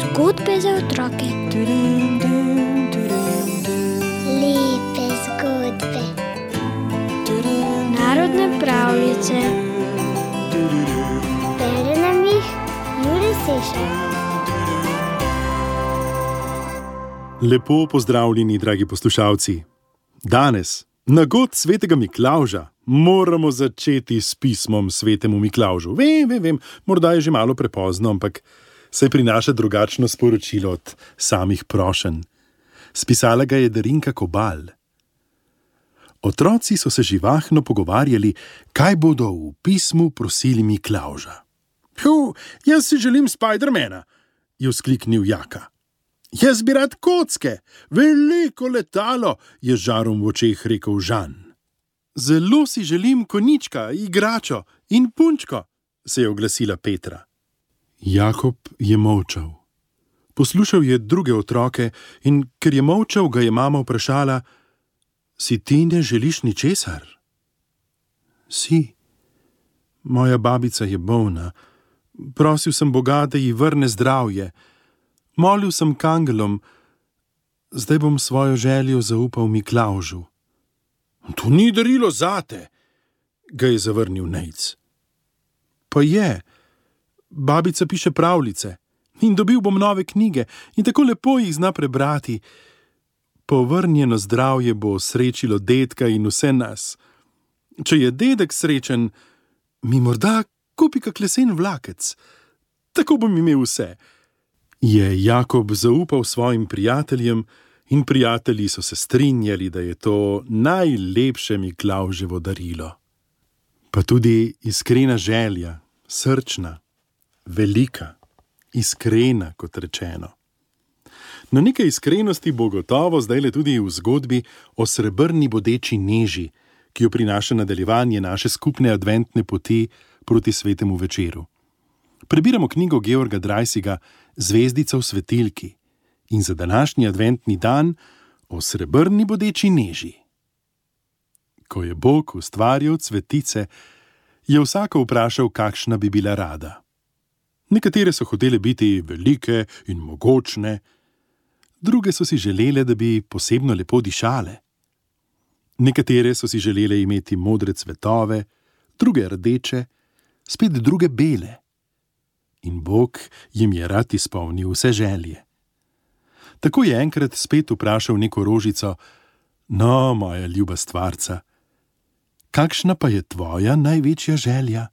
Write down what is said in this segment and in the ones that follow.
Zgodbe za otroke. Lepe zgodbe. Narodne pravljice. Bere nam jih Juri Sešar. Lepo pozdravljeni, dragi poslušalci. Danes, na god svetega Miklauža, moramo začeti s pismom svetemu Miklaužu. Vem, vem, vem, morda je že malo prepozno, ampak se prinaša drugačno sporočilo od samih prošen. Spisala ga je Darinka Kobal. Otroci so se živahno pogovarjali, kaj bodo v pismu prosili Miklauža. Pju, jaz si želim Spidermana, je vzkliknil Jaka. Jaz bi rad kocke, veliko letalo, je žarom v očeh rekel Žan. Zelo si želim konička, igračo in punčko, se je oglasila Petra. Jakob je molčal. Poslušal je druge otroke in ker je molčal, ga je mama vprašala: Si ti ne želiš ničesar? Si. Moja babica je bolna. Prosil sem Boga, da ji vrne zdravje. Molil sem k angelom, zdaj bom svojo željo zaupal Miklaužu. To ni darilo zate, ga je zavrnil Nejc. Pa je, babica piše pravljice in dobil bom nove knjige in tako lepo jih zna prebrati. Povrnjeno zdravje bo srečilo dedka in vse nas. Če je dedek srečen, mi morda kupi kak lesen vlakec, tako bom imel vse je Jakob zaupal svojim prijateljem, in prijatelji so se strinjali, da je to najlepše Miklauževo darilo. Pa tudi iskrena želja, srčna, velika, iskrena, kot rečeno. Na nekaj iskrenosti bo gotovo zdaj le tudi v zgodbi o srebrni bodeči neži, ki jo prinaša nadaljevanje naše skupne adventne poti proti svetemu večeru. Prebiramo knjigo Georga Drajsiga Zvezdica v svetilki in za današnji adventni dan o srebrni bodeči neži. Ko je Bog ustvarjal cvetice, je vsako vprašal, kakšna bi bila rada. Nekatere so hotele biti velike in mogočne, druge so si želele, da bi posebno lepo dišale. Nekatere so si želele imeti modre cvetove, druge rdeče, spet druge bele in Bog jim je rad izpolnil vse želje. Tako je enkrat spet vprašal neko rožico: No, moja ljuba stvarca, kakšna pa je tvoja največja želja?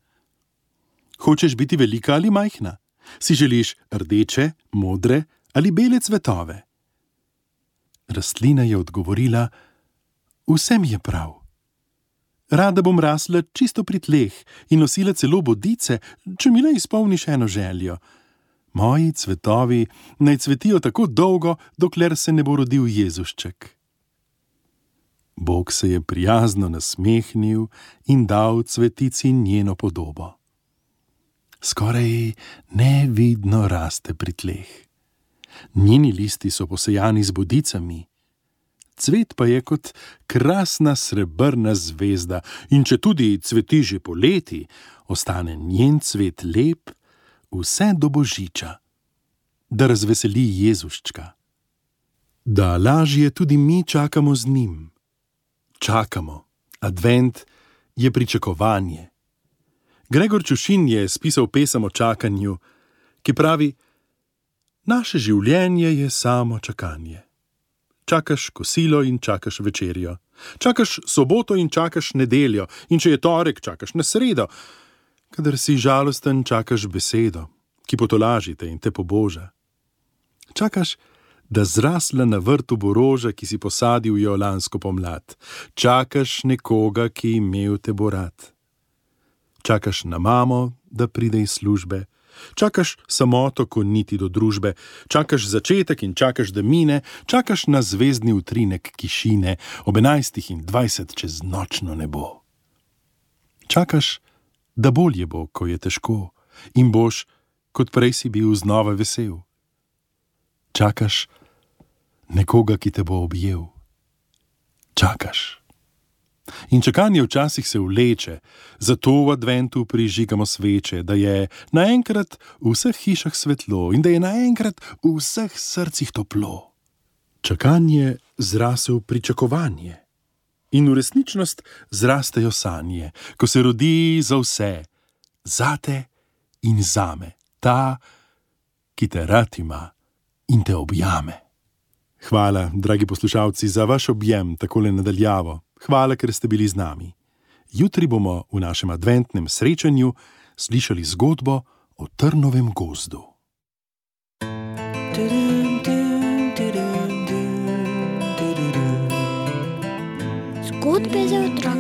Hočeš biti velika ali majhna? Si želiš rdeče, modre ali bele cvetove? Rastlina je odgovorila: Vse mi je prav. Rada bom rasla čisto pri tleh in nosila celo bodice, če mi le izpolniš eno željo. Moji cvetovi naj cvetijo tako dolgo, dokler se ne bo rodil Jezušček. Bog se je prijazno nasmehnil in dal cvetici njeno podobo. Skoraj nevidno raste pri tleh. Njeni listi so posejani z bodicami cvet pa je kot krasna srebrna zvezda, in če tudi cveti že poleti, ostane njen cvet lep vse do božiča, da razveseli Jezuščka. Da lažje tudi mi čakamo z njim. Čakamo, advent je pričakovanje. Gregor Čušin je spisal pesem o čakanju, ki pravi: Naše življenje je samo čakanje čakaš kosilo in čakaš večerjo. Čakaš soboto in čakaš nedeljo, in če je torek, čakaš na sredo. Kadar si žalosten, čakaš besedo, ki potolažite in te poboža. Čakaš, da zrasla na vrtu bo roža, ki si posadil jo lansko pomlad. Čakaš nekoga, ki imel te bo rad. Čakaš na mamo, da pride iz službe, Čakaš samoto, ko niti do družbe, čakaš začetek in čakaš, da mine, čakaš na zvezdni utrinek kišine ob 11 in 20 čez nočno nebo. Čakaš, da bolje bo, ko je težko, in boš, kot prej si bil, znova vesel. Čakaš nekoga, ki te bo objel. Čakaš. In čakanje včasih se vleče, zato v adventu prižigamo sveče, da je naenkrat v vseh hišah svetlo in da je naenkrat v vseh srcih toplo. Čakanje zrase v pričakovanje in v resničnost zrastejo sanje, ko se rodi za vse, zate in zame, ta, ki te rad ima in te objame. Hvala, dragi poslušalci, za vaš objem takole nadaljavo. Hvala, ker ste bili z nami. Jutri bomo v našem adventnem srečanju slišali zgodbo o trnovem gozdu. Zgodbe za otroke.